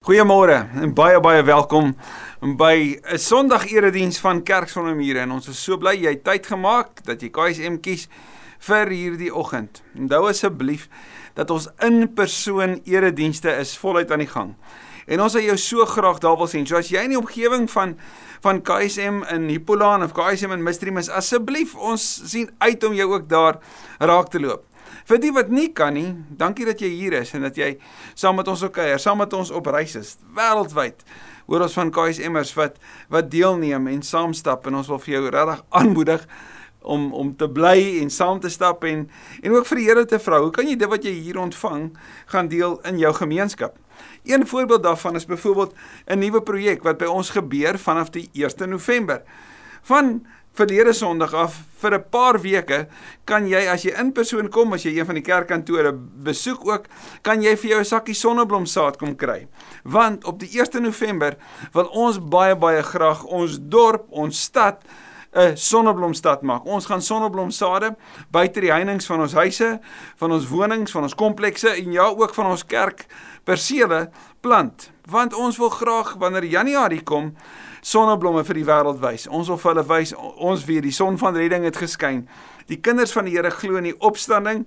Goeiemôre en baie baie welkom by 'n Sondag erediens van Kerk sonder mure en ons is so bly jy het tyd gemaak dat jy KSM kies vir hierdie oggend. Onthou asseblief dat ons in persoon eredienste is voluit aan die gang. En ons wil jou so graag daar wil sien. So as jy in die omgewing van van KSM in Hippolaan of KSM in Mystery is, asseblief ons sien uit om jou ook daar raak te loop. Vir die wat nie kan nie, dankie dat jy hier is en dat jy saam met ons kuier, saam met ons op reis is wêreldwyd. Hoor ons van KSMers wat wat deelneem en saam stap en ons wil vir jou regtig aanmoedig om om te bly en saam te stap en en ook vir die Here te vra. Hoe kan jy dit wat jy hier ontvang gaan deel in jou gemeenskap? Een voorbeeld daarvan is byvoorbeeld 'n nuwe projek wat by ons gebeur vanaf die 1 November. Van verlede Sondag af vir 'n paar weke kan jy as jy in persoon kom as jy een van die kerkkantore besoek ook kan jy vir jou 'n sakkie sonneblomsaad kom kry want op die 1 November wil ons baie baie graag ons dorp ons stad 'n sonneblomstad maak. Ons gaan sonneblomsade buite die heininge van ons huise, van ons wonings, van ons komplekse en ja ook van ons kerk persele plant. Want ons wil graag wanneer Januarie kom sonneblomme vir die wêreld wys. Ons wil vir hulle wys ons weet die son van redding het geskyn. Die kinders van die Here glo in die opstanding.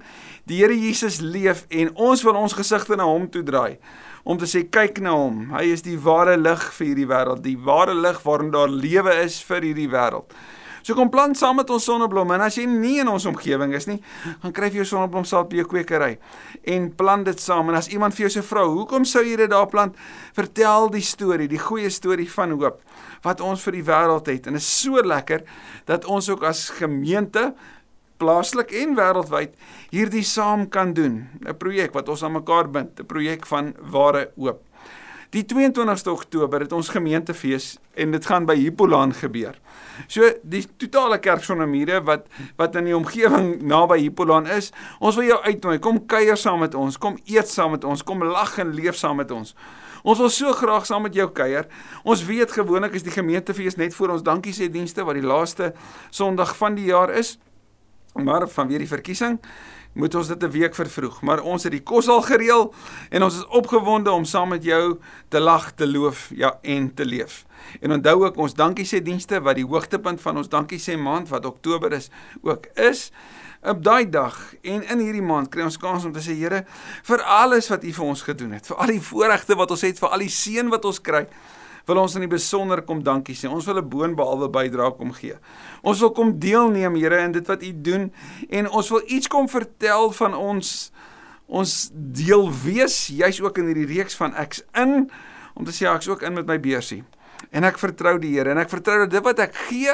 Die Here Jesus leef en ons wil ons gesigte na hom toe draai om te sê kyk na hom. Hy is die ware lig vir hierdie wêreld, die ware lig waarin daar lewe is vir hierdie wêreld. So kom plant saam met ons sonneblomme en as jy nie in ons omgewing is nie, gaan kry jy jou sonneblomsaad by jou kwekery en plant dit saam en as iemand vir jou se vrou, hoekom sou jy dit daar plant? Vertel die storie, die goeie storie van hoop wat ons vir die wêreld het en is so lekker dat ons ook as gemeente plaaslik en wêreldwyd hierdie saam kan doen. 'n Projek wat ons aan mekaar bind, 'n projek van ware hoop. Die 22ste Oktober het ons gemeentefees en dit gaan by Hippolaan gebeur. So die totale kerk sonder mure wat wat in die omgewing naby Hippolaan is, ons wil jou uitnooi. Kom kuier saam met ons, kom eet saam met ons, kom lag en leef saam met ons. Ons wil so graag saam met jou kuier. Ons weet gewoonlik is die gemeentefees net voor ons dankie sê dienste wat die laaste Sondag van die jaar is. Maar vanweer die verkiesing moet ons dit 'n week vervroeg, maar ons het die kos al gereël en ons is opgewonde om saam met jou te lag, te loof, ja en te leef. En onthou ook ons dankie sê dienste wat die hoogtepunt van ons dankie sê maand wat Oktober is ook is. Op daai dag en in hierdie maand kry ons kans om te sê Here vir alles wat U vir ons gedoen het, vir al die voorregte wat ons het, vir al die seën wat ons kry wil ons in die besonder kom dankie sê. Ons wil 'n boonbehalwe bydrae kom gee. Ons wil kom deelneem, Here, in dit wat U doen en ons wil iets kom vertel van ons ons deel wees, jy's ook in hierdie reeks van ek's in om te sê ek's ook in met my beursie. En ek vertrou die Here en ek vertrou dat dit wat ek gee,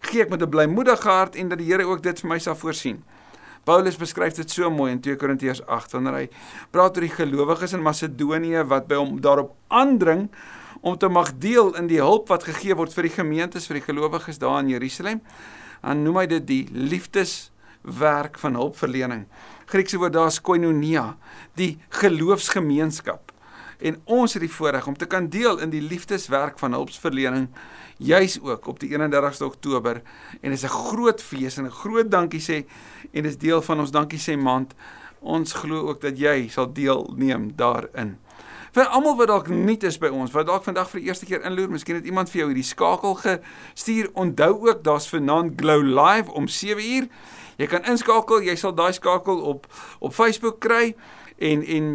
gee ek met 'n blymoedige hart en dat die Here ook dit vir my sal voorsien. Paulus beskryf dit so mooi in 2 Korintiërs 8 wanneer hy praat oor die gelowiges in Macedonië wat by hom daarop aandring om te mag deel in die hulp wat gegee word vir die gemeentes vir die gelowiges daar in Jerusalem. Dan noem hy dit die liefdeswerk van hulpverlening. Griekse woord daar is koinonia, die geloofsgemeenskap. En ons het die voorreg om te kan deel in die liefdeswerk van hulpverlening juis ook op die 31ste Oktober en is 'n groot fees en 'n groot dankie sê en dis deel van ons dankie sê maand. Ons glo ook dat jy sal deelneem daarin. Vir almal wat dalk nuut is by ons, wat dalk vandag vir die eerste keer inloer, miskien het iemand vir jou hierdie skakel gestuur. Onthou ook, daar's vanaand Glow Live om 7uur. Jy kan inskakel, jy sal daai skakel op op Facebook kry en en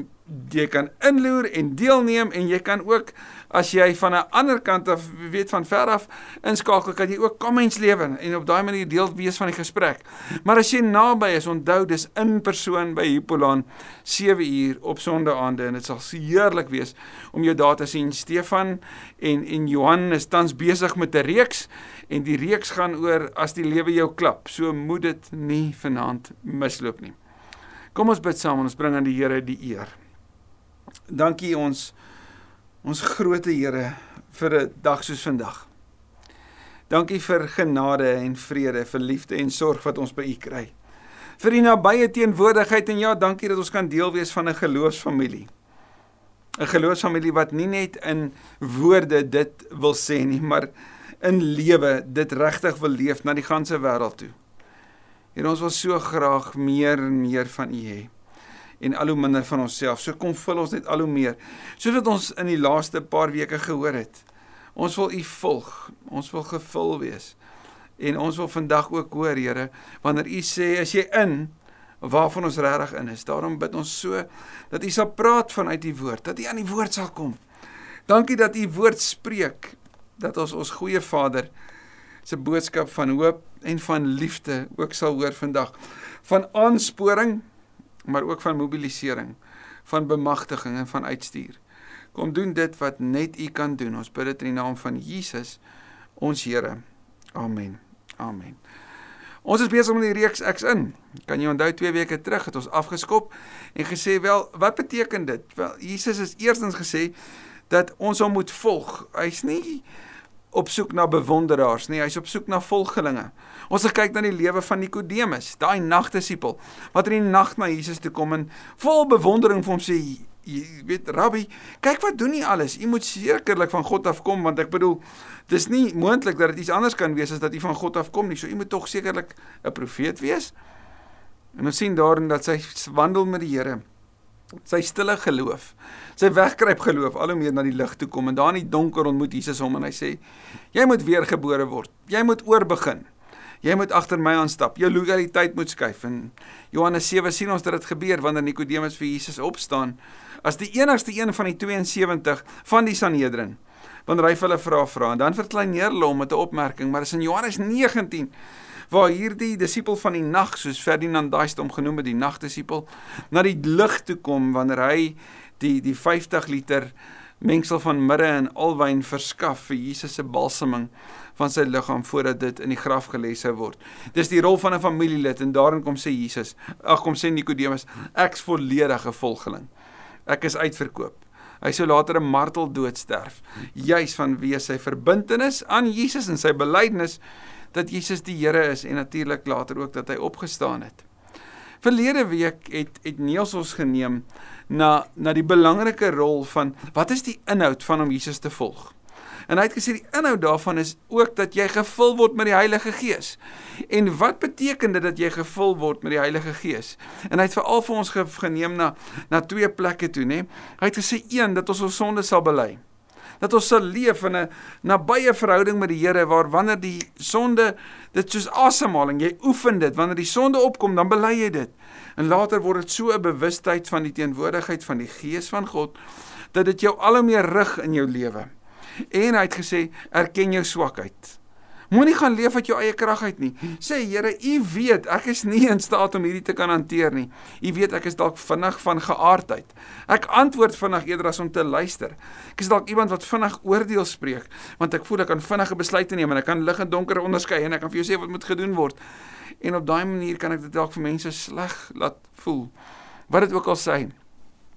jy kan inloer en deelneem en jy kan ook as jy van 'n ander kant af weet van ver af inskakel kan jy ook comments lewer en op daai manier deel wees van die gesprek. Maar as jy naby is, onthou dis in persoon by Hippolaan 7 uur op Sondaande en dit sal heerlik wees om jou daar te sien. Stefan en en Johan is tans besig met 'n reeks en die reeks gaan oor as die lewe jou klap. So moet dit nie vanaand misloop nie. Kom ons bid saam en ons bring aan die Here die eer. Dankie ons ons groote Here vir 'n dag soos vandag. Dankie vir genade en vrede, vir liefde en sorg wat ons by U kry. Vir U nabye teenwoordigheid en ja, dankie dat ons kan deel wees van 'n geloofsfamilie. 'n Geloofsfamilie wat nie net in woorde dit wil sê nie, maar in lewe dit regtig wil leef na die ganse wêreld toe. En ons wil so graag meer en meer van U hê. En al hoe minder van onsself. So kom vul ons net al hoe meer. Soos wat ons in die laaste paar weke gehoor het. Ons wil U volg. Ons wil gevul wees. En ons wil vandag ook hoor, Here, wanneer U sê as jy in waarvan ons regtig in is. Daarom bid ons so dat U sal praat vanuit U woord, dat U aan die woord sal kom. Dankie dat U woord spreek, dat ons ons goeie Vader se boodskap van hoop en van liefde ook sal hoor vandag. Van aansporing, maar ook van mobilisering, van bemagtiging en van uitstuur. Kom doen dit wat net U kan doen. Ons bid dit in die naam van Jesus, ons Here. Amen. Amen. Ons is besig met die reeks Ek's in. Kan jy onthou 2 weke terug het ons afgeskop en gesê wel, wat beteken dit? Wel, Jesus het eerstens gesê dat ons hom moet volg. Hy's nie op soek na bewonderaars nie, hy's op soek na volgelinge. Ons het kyk na die lewe van Nikodemus, daai nagdisipel wat in die nag na Jesus toe kom en vol bewondering vir hom sê jy weet rabbi, kyk wat doen jy alles. Jy moet sekerlik van God af kom want ek bedoel dis nie moontlik dat dit iets anders kan wees as dat jy van God af kom nie. So jy moet tog sekerlik 'n profeet wees. En ons sien daarin dat sy wandel met die Here sy stille geloof, sy wegkruip geloof al hoe meer na die lig toe kom en daar in die donker ontmoet Jesus hom en hy sê jy moet weergebore word. Jy moet oorbegin. Jy moet agter my aanstap. Jou loyaliteit moet skuif. En Johannes 7 sien ons dat dit gebeur wanneer Nikodemus vir Jesus opstaan as die enigste een van die 72 van die Sanhedrin. Wanneer hy vir hulle vra vra en dan verkleineer hulle hom met 'n opmerking, maar is in Johannes 19 waar hierdie disipel van die nag soos Ferdinand Daist hom genoem het die nagdisipel na die lig toe kom wanneer hy die die 50 liter mengsel van mirre en alwyn verskaf vir Jesus se balseming van sy liggaam voordat dit in die graf gelê sou word. Dis die rol van 'n familielid en daarin kom sê Jesus, ag kom sê Nikodemus, ek's volledige volgeling. Ek is uitverkoop. Hy sou later 'n marteldood sterf, juis vanweë sy verbintenis aan Jesus en sy belydenis dat Jesus die Here is en natuurlik later ook dat hy opgestaan het. Verlede week het het Niels ons geneem na na die belangrike rol van wat is die inhoud van om Jesus te volg? En hy het gesê die inhoud daarvan is ook dat jy gevul word met die Heilige Gees. En wat beteken dit dat jy gevul word met die Heilige Gees? En hy het veral vir ons geneem na na twee plekke toe, nê. Hy het gesê een dat ons ons sonde sal bely. Dat ons sal leef in 'n nabye verhouding met die Here waar wanneer die sonde dit soos asemhaling, jy oefen dit, wanneer die sonde opkom, dan bely jy dit. En later word dit so 'n bewustheid van die teenwoordigheid van die Gees van God dat dit jou al hoe meer rig in jou lewe. En hy het gesê, erken jou swakheid. Moenie gaan leef uit jou eie krag uit nie. Sê Here, U weet ek is nie in staat om hierdie te kan hanteer nie. U weet ek is dalk vinnig van geaardheid. Ek antwoord vinnig eerder as om te luister. Ek is dalk iemand wat vinnig oordeel spreek, want ek voel ek kan vinnige besluite neem en ek kan lig en donker onderskei en ek kan vir jou sê wat moet gedoen word. En op daai manier kan ek dit dalk vir mense sleg laat voel. Wat dit ook al sê.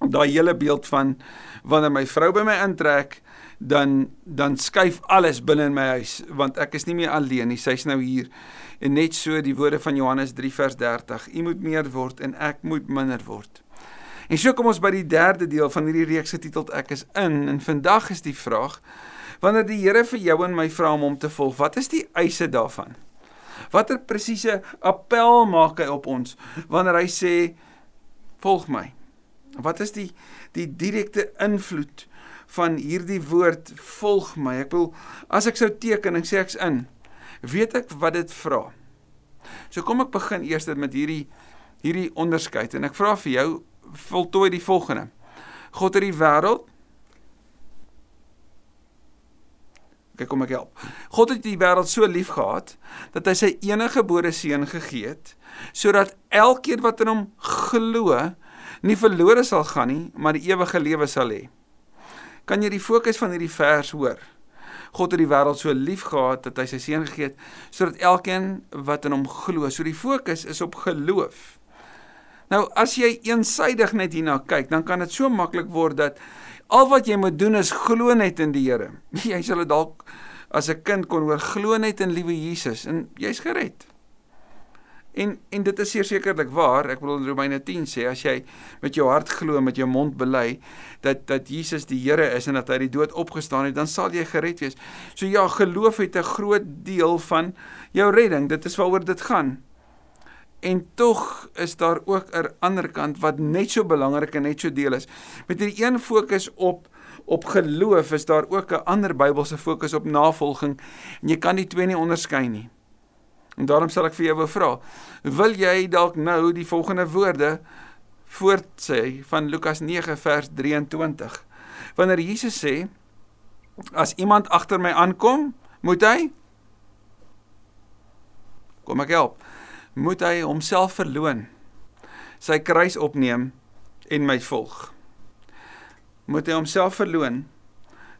Daai hele beeld van wanneer my vrou by my intrek, dan dan skuif alles binne in my huis want ek is nie meer alleen nie. Sy's nou hier. En net so die woorde van Johannes 3 vers 30. U moet meer word en ek moet minder word. En so kom ons by die derde deel van hierdie reeks getiteld Ek is in en vandag is die vraag wanneer die Here vir jou en my vra om hom te volg, wat is die eise daarvan? Watter presiese appel maak hy op ons wanneer hy sê volg my? Wat is die die direkte invloed van hierdie woord volg my. Ek wil as ek sou teken en sê ek's in, weet ek wat dit vra. So kom ek begin eers met hierdie hierdie onderskeid en ek vra vir jou voltooi die volgende. God het die wêreld Kyk kom ek help. God het die wêreld so lief gehad dat hy sy enige gebore seun gegee het sodat elkeen wat in hom glo nie verlore sal gaan nie, maar die ewige lewe sal hê kan jy die fokus van hierdie vers hoor. God het die wêreld so lief gehad dat hy sy seun gegee het sodat elkeen wat in hom glo, so die fokus is op geloof. Nou as jy eensydig net hierna kyk, dan kan dit so maklik word dat al wat jy moet doen is glo net in die Here. Jy sal dit dalk as 'n kind kon hoor glo net in liewe Jesus en jy's gered. En en dit is sekerlik waar. Ek bedoel Romeine 10 sê as jy met jou hart glo en met jou mond bely dat dat Jesus die Here is en dat hy uit die dood opgestaan het, dan sal jy gered wees. So ja, geloof het 'n groot deel van jou redding. Dit is waaroor dit gaan. En tog is daar ook 'n ander kant wat net so belangrik en net so deel is. Met hierdie een fokus op op geloof is daar ook 'n ander Bybelse fokus op navolging en jy kan die twee nie onderskei nie. En daarom sal ek vir jou wou vra, wil jy dalk nou die volgende woorde voortsê van Lukas 9 vers 23? Wanneer Jesus sê as iemand agter my aankom, moet hy kom ek help moet hy homself verloon, sy kruis opneem en my volg. Moet hy homself verloon,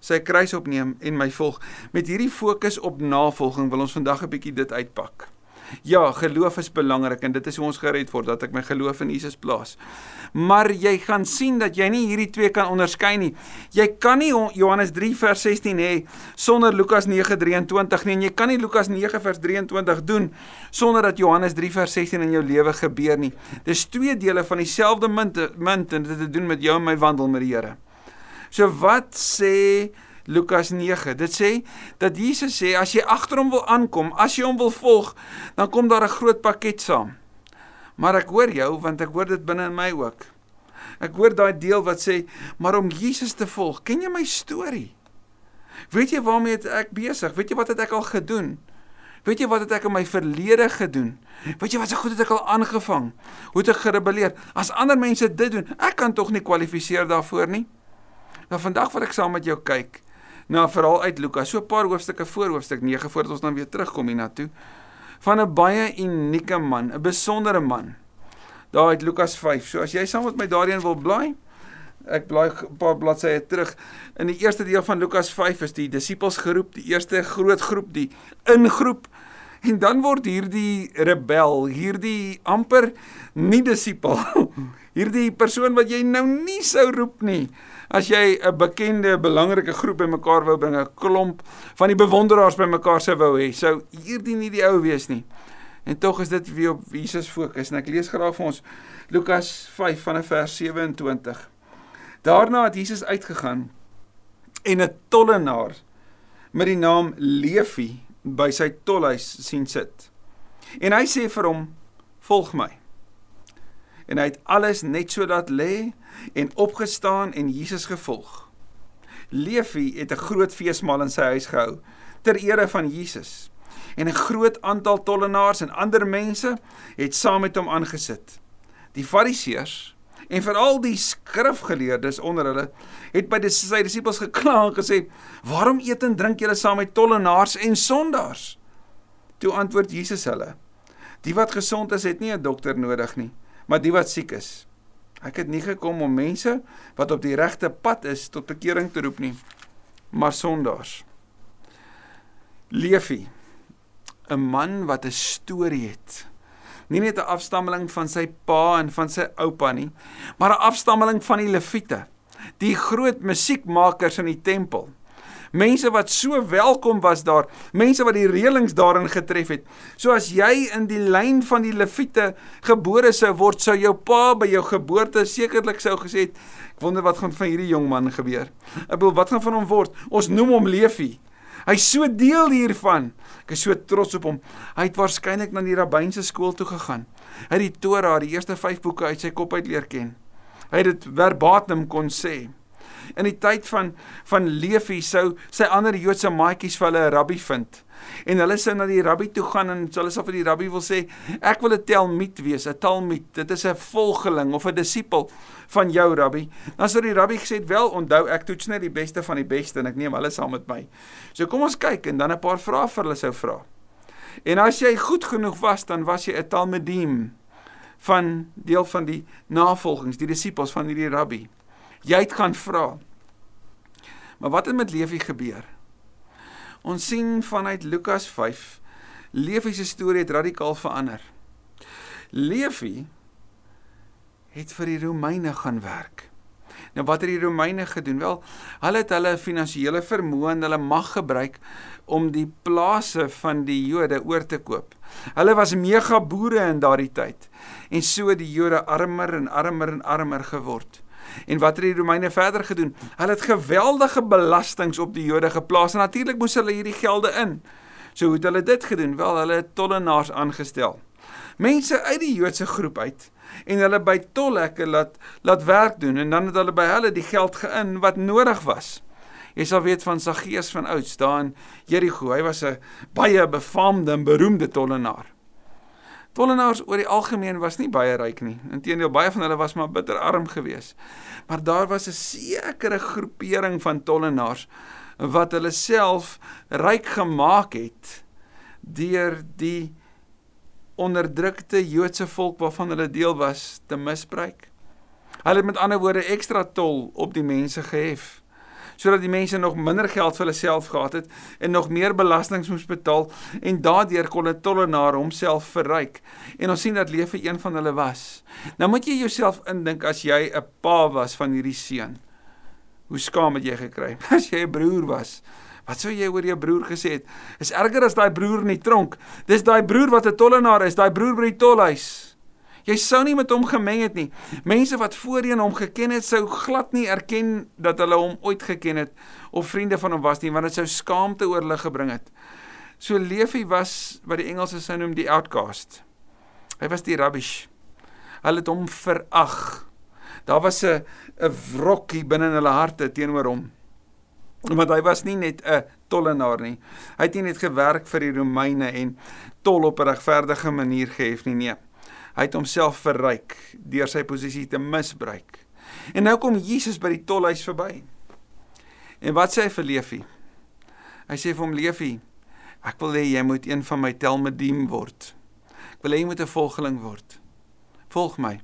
sy kruis opneem en my volg. Met hierdie fokus op navolging wil ons vandag 'n bietjie dit uitpak. Ja, geloof is belangrik en dit is hoe ons gered word dat ek my geloof in Jesus plaas. Maar jy gaan sien dat jy nie hierdie twee kan onderskei nie. Jy kan nie Johannes 3 vers 16 hê sonder Lukas 9:23 nie en jy kan nie Lukas 9 vers 23 doen sonder dat Johannes 3 vers 16 in jou lewe gebeur nie. Dis twee dele van dieselfde munt, munt en dit het te doen met jou en my wandel met die Here. So wat sê Lukas 9. Dit sê dat Jesus sê as jy agter hom wil aankom, as jy hom wil volg, dan kom daar 'n groot pakket saam. Maar ek hoor jou want ek hoor dit binne in my ook. Ek hoor daai deel wat sê, maar om Jesus te volg, ken jy my storie? Weet jy waarmee ek besig? Weet jy wat het ek al gedoen? Weet jy wat het ek in my verlede gedoen? Weet jy wat se goed het ek al aangevang? Hoe het ek gerebelleer? As ander mense dit doen, ek kan tog nie kwalifiseer daarvoor nie. Nou vandag wil ek saam met jou kyk na 'n verhaal uit Lukas, so 'n paar hoofstukke voor hoofstuk 9 voordat ons dan weer terugkom hiernatoe van 'n baie unieke man, 'n besondere man. Daar uit Lukas 5. So as jy saam met my daarin wil blaai, ek blaai 'n paar bladsye terug. In die eerste deel van Lukas 5 is die disippels geroep, die eerste groot groep, die ingroep. En dan word hierdie rebel, hierdie amper nie disipel, hierdie persoon wat jy nou nie sou roep nie as jy 'n bekende, belangrike groep bymekaar wou bring, 'n klomp van die bewonderaars bymekaar sou wou hê, sou hierdie nie die ou wees nie. En tog is dit wie op Jesus fokus en ek lees graag vir ons Lukas 5 vanaf vers 27. Daarna het Jesus uitgegaan en 'n tollenaar met die naam Levi by sy tolhuis sien sit. En hy sê vir hom: "Volg my." En hy het alles net so laat lê en opgestaan en Jesus gevolg. Levi het 'n groot feesmaal in sy huis gehou ter ere van Jesus. En 'n groot aantal tollenaars en ander mense het saam met hom aangesit. Die Fariseërs en veral die skrifgeleerdes onder hulle het by die sy disippels gekla en gesê: "Waarom eet en drink julle saam met tollenaars en sondaars?" Toe antwoord Jesus hulle: "Die wat gesond is, het nie 'n dokter nodig nie, maar die wat siek is." Ek het nie gekom om mense wat op die regte pad is tot bekering te roep nie, maar sondaars. Levi, 'n man wat 'n storie het. Nie net 'n afstammeling van sy pa en van sy oupa nie, maar 'n afstammeling van die Lewiete, die groot musiekmakers in die tempel mense wat so welkom was daar, mense wat die reëlings daarin getref het. So as jy in die lyn van die Lewiete gebore sou word, sou jou pa by jou geboorte sekerlik sou gesê het, ek wonder wat gaan van hierdie jong man gebeur. Ek bedoel, wat gaan van hom word? Ons noem hom Levi. Hy's so deel hiervan. Ek is so trots op hom. Hy het waarskynlik na die rabbynse skool toe gegaan. Hy het die Torah, die eerste 5 boeke uit sy kop uit leer ken. Hy het dit verbatim kon sê in die tyd van van Levi sou sy ander Joodse maatjies vir hulle 'n rabbi vind. En hulle sou na die rabbi toe gaan en hulle sou vir die rabbi wil sê ek wil 'n talmid wees, 'n talmid. Dit is 'n volgeling of 'n disipel van jou rabbi. Dan sou die rabbi gesê wel onthou ek toets net die beste van die beste en ek neem hulle saam met my. So kom ons kyk en dan 'n paar vrae vir hulle sou vra. En as jy goed genoeg was, dan was jy 'n talmidim van deel van die navolgings, die disippels van hierdie rabbi jy het gaan vra. Maar wat het met Levi gebeur? Ons sien vanuit Lukas 5 Levi se storie het radikaal verander. Levi het vir die Romeine gaan werk. Nou wat het die Romeine gedoen? Wel, hulle het hulle finansiële vermoë en hulle mag gebruik om die plase van die Jode oor te koop. Hulle was mega boere in daardie tyd en so die Jode armer en armer en armer geword. En wat het die Romeine verder gedoen? Hulle het geweldige belastings op die Jode geplaas en natuurlik moes hulle hierdie gelde in. So hoe het hulle dit gedoen? Wel, hulle het tollenaars aangestel. Mense uit die Joodse groep uit en hulle by tolhekke laat laat werk doen en dan het hulle by hulle die geld geïn wat nodig was. Jy sal weet van Saggeus van ouds daar in Jerigo. Hy was 'n baie befaamde en beroemde tollenaar. Tollenaars oor die algemeen was nie baie ryk nie. Inteendeel baie van hulle was maar bitter arm geweest. Maar daar was 'n sekere groepering van tollenaars wat hulle self ryk gemaak het deur die onderdrukte Joodse volk waarvan hulle deel was te misbruik. Hulle het met ander woorde ekstra tol op die mense gehef sodat die mense nog minder geld vir hulle self gehad het en nog meer belasting moes betaal en daardeur kon 'n tollenaar homself verryk. En ons sien dat Lewe een van hulle was. Nou moet jy jouself indink as jy 'n pa was van hierdie seun. Hoe skaam het jy gekry as jy 'n broer was? Wat sou jy oor jou broer gesê het? Is erger as daai broer in die tronk. Dis daai broer wat 'n tollenaar is, daai broer by die tolhuis. Jy sou nie met hom gemeng het nie. Mense wat voorheen hom geken het, sou glad nie erken dat hulle hom ooit geken het of vriende van hom was nie, want dit sou skaamte oor hulle gebring het. So Levi was wat die Engelse sou noem die outcast. Hy was die rubbish. Hulle het hom verag. Daar was 'n 'n wrokkie binne in hulle harte teenoor hom. Want hy was nie net 'n tollenaar nie. Hy het nie net gewerk vir die Romeine en tol op 'n regverdige manier gehef nie, nee. Hy het homself verryk deur sy posisie te misbruik. En nou kom Jesus by die tolhuis verby. En wat sê hy vir Levi? Hy sê vir hom Levi, ek wil hê jy moet een van my telmediem word. Ek wil hê jy moet 'n volgeling word. Volg my.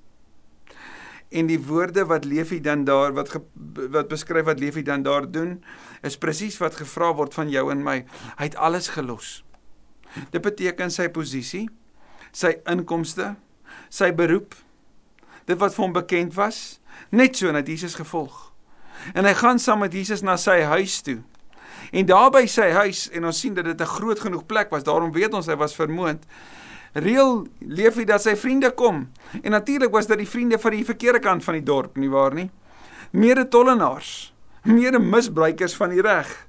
En die woorde wat Levi dan daar wat ge, wat beskryf wat Levi dan daar doen, is presies wat gevra word van jou en my. Hy het alles gelos. Dit beteken sy posisie, sy inkomste, sy beroep, dit wat vir hom bekend was, net so net Jesus gevolg. En hy gaan saam met Jesus na sy huis toe. En daar by sy huis en ons sien dat dit 'n groot genoeg plek was, daarom weet ons hy was vermoond. Reël leef hy dat sy vriende kom. En natuurlik was dit die vriende van die verkeerde kant van die dorp, nie waar nie? Mede tollenaars, mede misbruikers van die reg.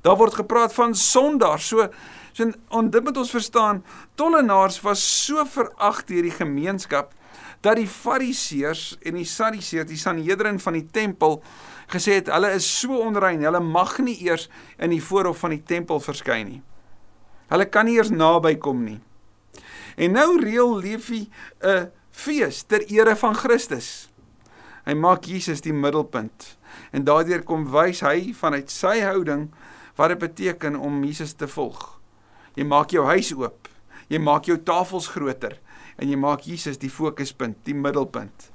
Daar word gepraat van sondaars. So So en dit moet ons verstaan, tollenaars was so verag deur die gemeenskap dat die fariseërs en die sadiseërs, die Sanhedrin van die tempel gesê het hulle is so onrein, hulle mag nie eers in die voorhof van die tempel verskyn nie. Hulle kan nie eers naby kom nie. En nou reël Levi 'n fees ter ere van Christus. Hy maak Jesus die middelpunt en daardeur kom wys hy vanuit sy houding wat dit beteken om Jesus te volg. Jy maak jou huis oop. Jy maak jou tafels groter en jy maak Jesus die fokuspunt, die middelpunt.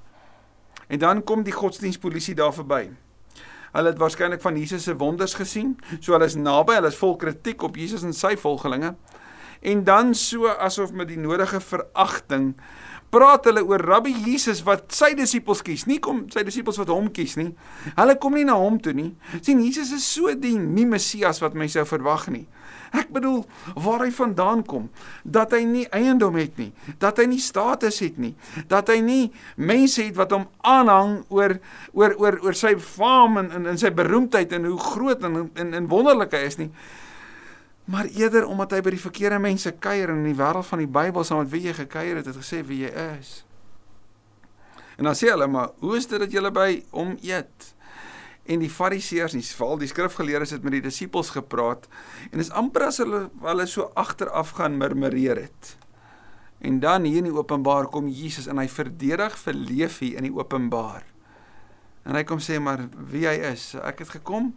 En dan kom die godsdienstpolisie daar verby. Hulle het waarskynlik van Jesus se wonders gesien, so hulle is naby, hulle is vol kritiek op Jesus en sy volgelinge. En dan so asof met die nodige veragting praat hulle oor Rabbi Jesus wat sy disippels kies, nie kom sy disippels wat hom kies nie. Hulle kom nie na hom toe nie. sien Jesus is so die nie Messias wat mense sou verwag nie. Ek bedoel waar hy vandaan kom, dat hy nie eiendom het nie, dat hy nie status het nie, dat hy nie mense het wat hom aanhang oor oor oor oor sy faam en in sy beroemdheid en hoe groot en en, en wonderlik hy is nie maar eerder omdat hy by die verkeerde mense kuier in die wêreld van die Bybel saam met wie jy gekuier het, het gesê wie jy is. En dan sê hulle maar, hoe is dit dat julle by hom eet? En die Fariseërs, nie veral die skrifgeleerdes het met die disippels gepraat en is amper as hulle hulle so agteraf gaan murmureer het. En dan hier in die openbaar kom Jesus en hy verdedig vir Levi in die openbaar. En hy kom sê maar wie hy is. Ek het gekom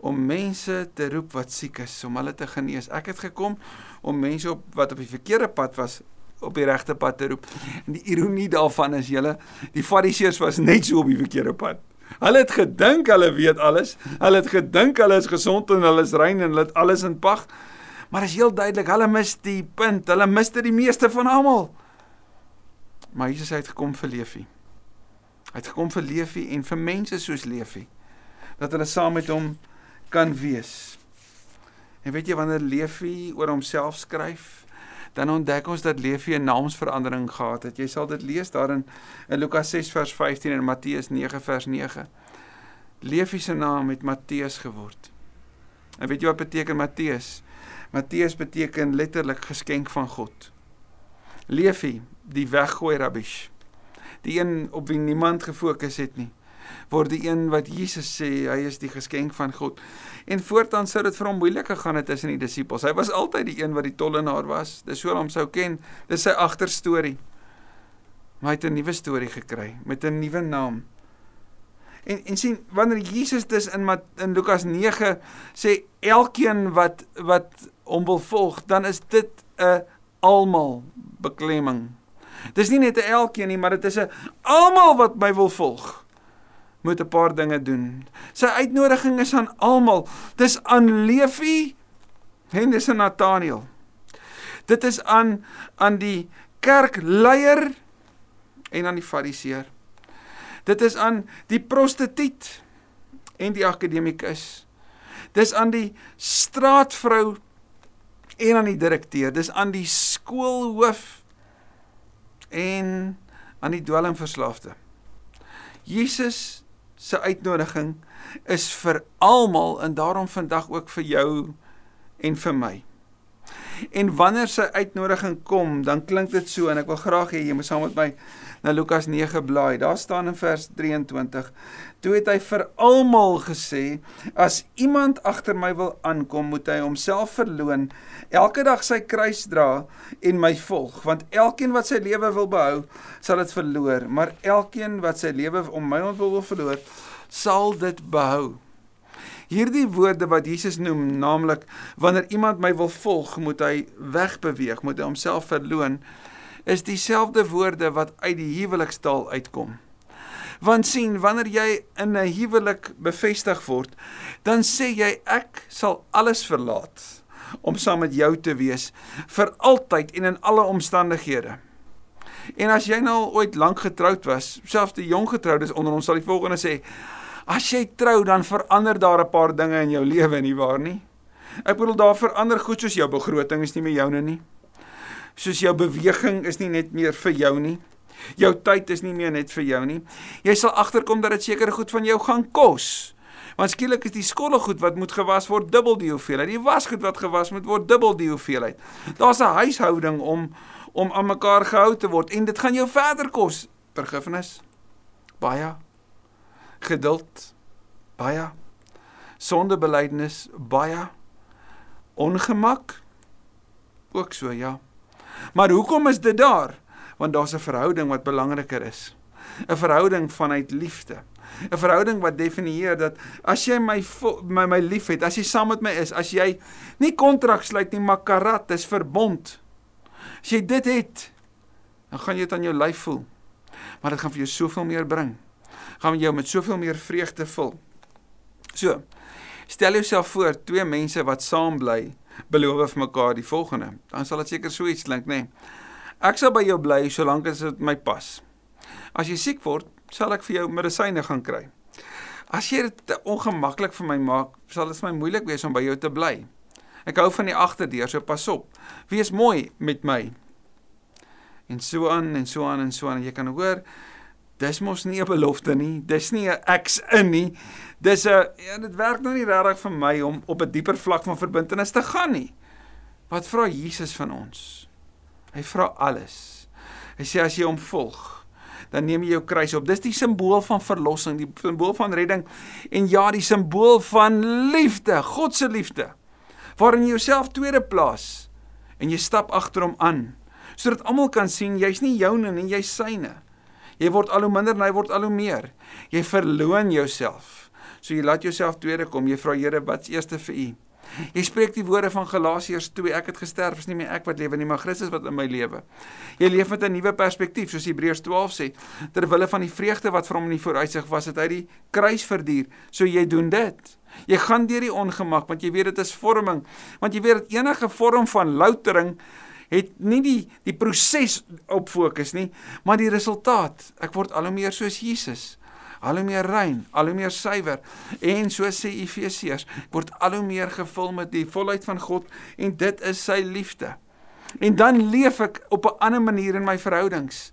om mense te roep wat siek is, om hulle te genees. Ek het gekom om mense op wat op die verkeerde pad was op die regte pad te roep. En die ironie daarvan is julle, die Fariseërs was net so op die verkeerde pad. Hulle het gedink hulle weet alles. Hulle het gedink hulle is gesond en hulle is rein en hulle het alles in pag. Maar is heel duidelik, hulle mis die punt. Hulle mis dit die meeste van almal. Maar Jesus het gekom vir Leefie. Hy het gekom vir Leefie en vir mense soos Leefie dat hulle saam met hom kan wees. En weet jy wanneer Levi oor homself skryf, dan ontdek ons dat Levi 'n naamsverandering gehad het. Jy sal dit lees daarin in Lukas 6 vers 15 en Matteus 9 vers 9. Levi se naam het Matteus geword. En weet jy wat beteken Matteus? Matteus beteken letterlik geskenk van God. Leefie, die weggooi rubbish. Die een op wie niemand gefokus het nie word die een wat Jesus sê hy is die geskenk van God. En voortaan sou dit vir hom moeilik gegaan het tussen die disippels. Hy was altyd die een wat die tollenaar was. Dis so hom sou ken. Dis sy agterstorie. Maar hy het 'n nuwe storie gekry met 'n nuwe naam. En en sien wanneer Jesus dis in in Lukas 9 sê elkeen wat wat hom wil volg, dan is dit 'n almal beklemming. Dis nie net 'n elkeen nie, maar dit is 'n almal wat my wil volg moet 'n paar dinge doen. Sy uitnodiging is aan almal. Dis aan Levi en dis aan Nathaniel. Dit is aan aan die kerkleier en aan die fariseer. Dit is aan die prostituut en die akademikus. Dis aan die straatvrou en aan die direkteur. Dis aan die skoolhoof en aan die dwelmverslaafde. Jesus se uitnodiging is vir almal en daarom vandag ook vir jou en vir my. En wanneer sy uitnodiging kom, dan klink dit so en ek wil graag hê jy moet saam met my na Lukas 9 blaai. Daar staan in vers 23: Toe het hy vir almal gesê: As iemand agter my wil aankom, moet hy homself verloon, elke dag sy kruis dra en my volg, want elkeen wat sy lewe wil behou, sal dit verloor, maar elkeen wat sy lewe om my ontwil wil verloor, sal dit behou. Hierdie woorde wat Jesus noem, naamlik wanneer iemand my wil volg, moet hy wegbeweeg, moet hy homself verloon, is dieselfde woorde wat uit die huwelikstaal uitkom. Want sien, wanneer jy in 'n huwelik bevestig word, dan sê jy ek sal alles verlaat om saam met jou te wees vir altyd en in alle omstandighede. En as jy nou ooit lank getroud was, selfs die jong getroudes onder ons sal die volgende sê: As jy trou, dan verander daar 'n paar dinge in jou lewe nie waar nie? Ek bedoel daar verander goed soos jou begroting is nie meer joune nie soos jou beweging is nie net meer vir jou nie. Jou tyd is nie meer net vir jou nie. Jy sal agterkom dat dit sekere goed van jou gaan kos. Want skielik is die skottelgoed wat moet gewas word dubbel die hoeveelheid. Die wasgoed wat gewas moet word dubbel die hoeveelheid. Daar's 'n huishouding om om aan mekaar gehou te word en dit gaan jou verder kos. Vergifnis. Baie geduld. Baie sondebelydenis. Baie ongemak. Ook so, ja. Maar hoekom is dit daar? Want daar's 'n verhouding wat belangriker is. 'n Verhouding vanuit liefde. 'n Verhouding wat definieer dat as jy my my my liefhet, as jy saam met my is, as jy nie kontrak sluit nie, maar karat is verbond. As jy dit het, dan gaan jy dit aan jou lyf voel. Maar dit gaan vir jou soveel meer bring. Gaan jou met soveel meer vreugde vul. So, stel jouself voor twee mense wat saam bly beloof vir mekaar die volgende. Dan sal dit seker so iets klink, nê. Nee. Ek sal by jou bly solank as dit my pas. As jy siek word, sal ek vir jou medisyne gaan kry. As jy dit ongemaklik vir my maak, sal dit vir my moeilik wees om by jou te bly. Ek hou van die agterdeur, so pas op. Wees mooi met my. En so aan en so aan en so aan. Jy kan hoor, dis mos nie 'n belofte nie. Dis nie 'n eks in nie. Dis 'n ja, dit werk nou nie regtig vir my om op 'n dieper vlak van verbintenis te gaan nie. Wat vra Jesus van ons? Hy vra alles. Hy sê as jy hom volg, dan neem jy jou kruis op. Dis die simbool van verlossing, die simbool van redding en ja, die simbool van liefde, God se liefde. Waarin jy jouself tweede plaas en jy stap agter hom aan sodat almal kan sien jy's nie joune nie, jy's syne. Jy word al hoe minder en hy word al hoe meer. Jy verloon jouself. So jy laat jouself tweede kom. Jy vra Here, wat's eerste vir u? Jy spreek die woorde van Galasiërs 2, ek het gesterf, is nie meer ek wat lewe nie, maar Christus wat in my lewe. Jy leef met 'n nuwe perspektief, soos Hebreërs 12 sê, ter wille van die vreugde wat vir hom in die vooruitsig was, het hy die kruis verduur. So jy doen dit. Jy gaan deur die ongemak want jy weet dit is vorming, want jy weet dat enige vorm van loutering het nie die die proses op fokus nie, maar die resultaat. Ek word al hoe meer soos Jesus. Al hoe meer rein, al hoe meer suiwer. En so sê Efesiërs, word al hoe meer gevul met die volheid van God en dit is sy liefde. En dan leef ek op 'n ander manier in my verhoudings.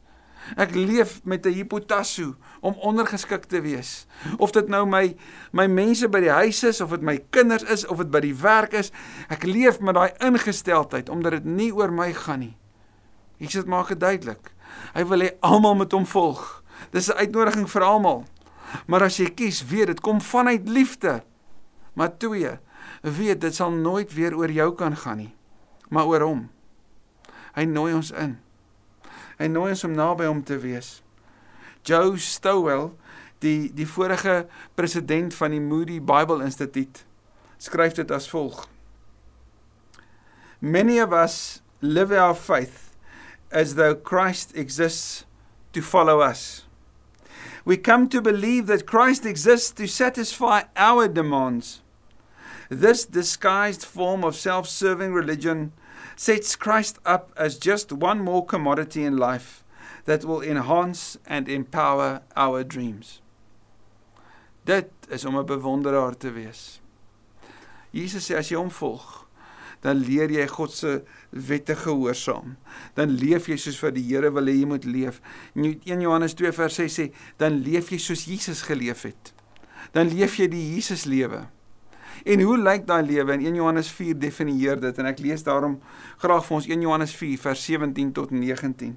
Ek leef met 'n hipotasso om ondergeskik te wees. Of dit nou my my mense by die huis is of dit my kinders is of dit by die werk is, ek leef met daai ingesteldheid omdat dit nie oor my gaan nie. Jesus maak dit duidelik. Hy wil hê almal moet hom volg. Dis 'n uitnodiging vir almal. Maar as jy kies, weet dit kom vanuit liefde. Maar twee, weet dit sal nooit weer oor jou kan gaan nie, maar oor hom. Hy nooi ons in. Hy nooi ons om naby hom te wees. Joe Stowell, die die vorige president van die Moody Bible Instituut, skryf dit as volg: Many of us live our faith as though Christ exists to follow us. We come to believe that Christ exists to satisfy our demands. This disguised form of self serving religion sets Christ up as just one more commodity in life that will enhance and empower our dreams. Dit is om 'n bewonderaar te wees. Jesus sê as jy hom volg, dan leer jy God se wette gehoorsaam. Dan leef jy soos wat die Here wil hê jy moet leef. 1 Johannes 2 vers 6 sê, dan leef jy soos Jesus geleef het. Dan leef jy die Jesus lewe. En hoe lyk daai lewe? In 1 Johannes 4 definieer dit en ek lees daarom graag vir ons 1 Johannes 4 vers 17 tot 19.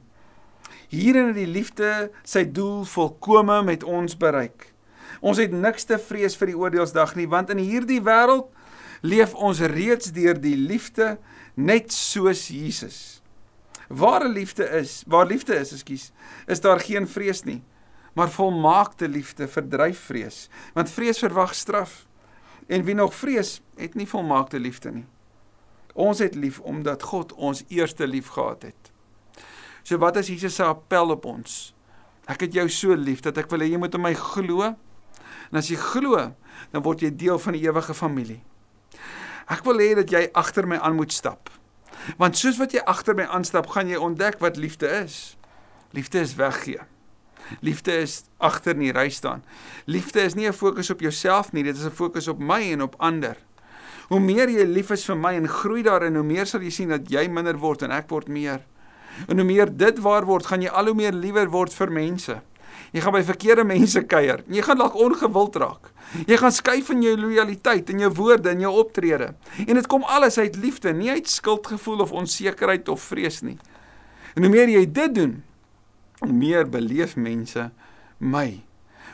Hierin het die liefde sy doel volkome met ons bereik. Ons het niks te vrees vir die oordeelsdag nie, want in hierdie wêreld leef ons reeds deur die liefde net soos Jesus. Ware liefde is, waar liefde is, ekskuus, is daar geen vrees nie. Maar volmaakte liefde verdryf vrees, want vrees verwag straf. En wie nog vrees, het nie volmaakte liefde nie. Ons het lief omdat God ons eerste lief gehad het. So wat is Jesus se appel op ons? Ek het jou so lief dat ek wil hê jy moet in my glo. En as jy glo, dan word jy deel van die ewige familie. Ek wil hê dat jy agter my aan moet stap. Want soos wat jy agter my aanstap, gaan jy ontdek wat liefde is. Liefde is weggee. Liefde is agter in die ry staan. Liefde is nie 'n fokus op jouself nie, dit is 'n fokus op my en op ander. Hoe meer jy lief is vir my en groei daarin, hoe meer sal jy sien dat jy minder word en ek word meer. En hoe meer dit waar word, gaan jy al hoe meer liewer word vir mense. Jy gaan by verkeerde mense kuier. Jy gaan dalk ongewild raak. Jy gaan skuif in jou lojaliteit en jou woorde en jou optrede. En dit kom alles uit liefde, nie uit skuldgevoel of onsekerheid of vrees nie. En hoe meer jy dit doen, hoe meer beleef mense my.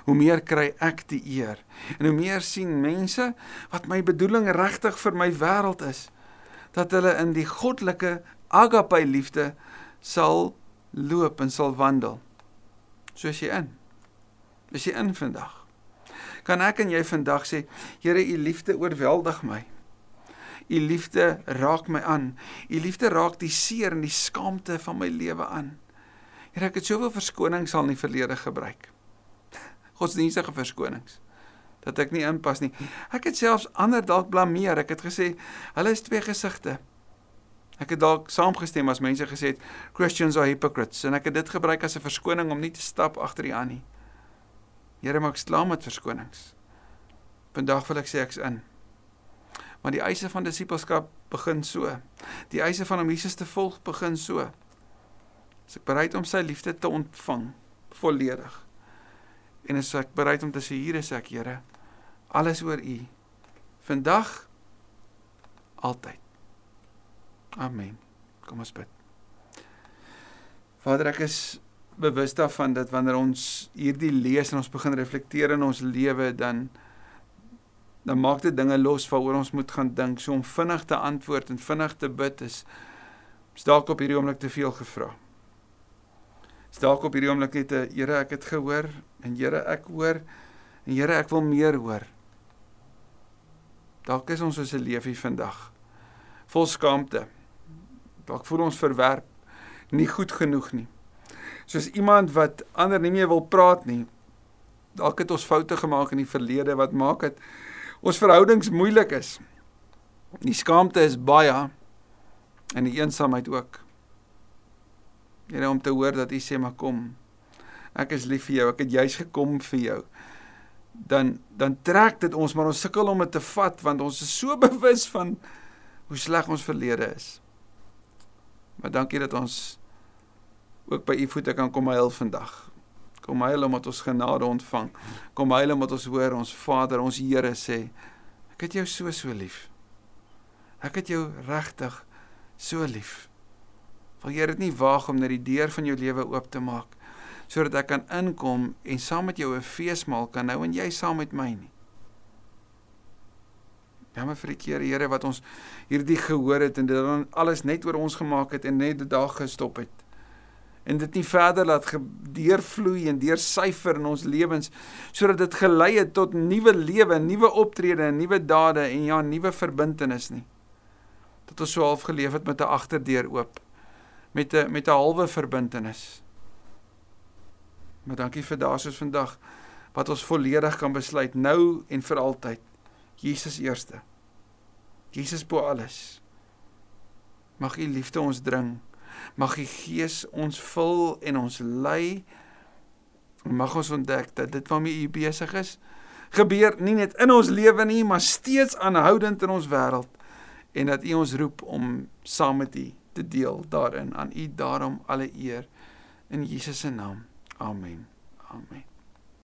Hoe meer kry ek die eer. En hoe meer sien mense wat my bedoeling regtig vir my wêreld is, dat hulle in die goddelike agape liefde sal loop en sal wandel. Soos jy in. Is jy in vandag? kan ek en jy vandag sê, Here, u liefde oorweldig my. U liefde raak my aan. U liefde raak die seer en die skaamte van my lewe aan. Here, ek het soveel verskonings al in die verlede gebruik. Godsdienstige verskonings dat ek nie inpas nie. Ek het selfs ander dalk blameer. Ek het gesê hulle is twee gesigte. Ek het dalk saamgestem as mense gesê het Christians are hypocrites en ek het dit gebruik as 'n verskoning om nie te stap agter die aan nie. Here maak slaam met verskonings. Vandag wil ek sê ek's in. Want die eise van disippelskap begin so. Die eise van om Jesus te volg begin so. As ek bereid om sy liefde te ontvang volledig. En as ek bereid om te sê hier is ek, Here, alles oor U. Vandag altyd. Amen. Kom ons bid. Vader, ek is bewus daarvan dat wanneer ons hierdie lees en ons begin reflekteer in ons lewe dan dan maak dit dinge los waaroor ons moet gaan dink. So om vinnig te antwoord en vinnig te bid is dalk op hierdie oomblik te veel gevra. Is dalk op hierdie oomblik net 'n Here, ek het gehoor en Here, ek hoor en Here, ek wil meer hoor. Dalk is ons soos 'n leefie vandag vol skaamte. Dalk voel ons verwerp, nie goed genoeg nie soos iemand wat ander nie meer wil praat nie. Dalk het ons foute gemaak in die verlede wat maak dit ons verhoudings moeilik is. Die skaamte is baie en die eensaamheid ook. Here om te hoor dat U sê maar kom. Ek is lief vir jou. Ek het juis gekom vir jou. Dan dan trek dit ons maar ons sukkel om dit te vat want ons is so bewus van hoe sleg ons verlede is. Maar dankie dat ons ook by u voete kan kom huil vandag. Kom huil omdat ons genade ontvang. Kom huil omdat ons hoor ons Vader, ons Here sê, ek het jou so so lief. Ek het jou regtig so lief. Wil jy dit nie waag om net die deur van jou lewe oop te maak sodat ek kan inkom en saam met jou 'n feesmaal kan hou en jy saam met my nie. Jammer vir die keer Here wat ons hierdie gehoor het en dit dan alles net oor ons gemaak het en net daar gestop het. En dit nie verder laat deurvloei en deursyfer in ons lewens sodat dit gelei het tot nuwe lewe, nuwe optrede, nuwe dade en ja, nuwe verbintenis nie. Dat ons so half geleef het met 'n agterdeur oop met 'n met 'n halwe verbintenis. Maar dankie vir daas soos vandag wat ons volledig kan besluit nou en vir altyd. Jesus eerste. Jesus bo alles. Mag U liefde ons dring. Mag U Gees ons vul en ons lei. Mag ons ontdek dat dit waarmee U besig is, gebeur nie net in ons lewe nie, maar steeds aanhoudend in ons wêreld en dat U ons roep om saam met U te deel daarin. Aan U daarom alle eer in Jesus se naam. Amen. Amen.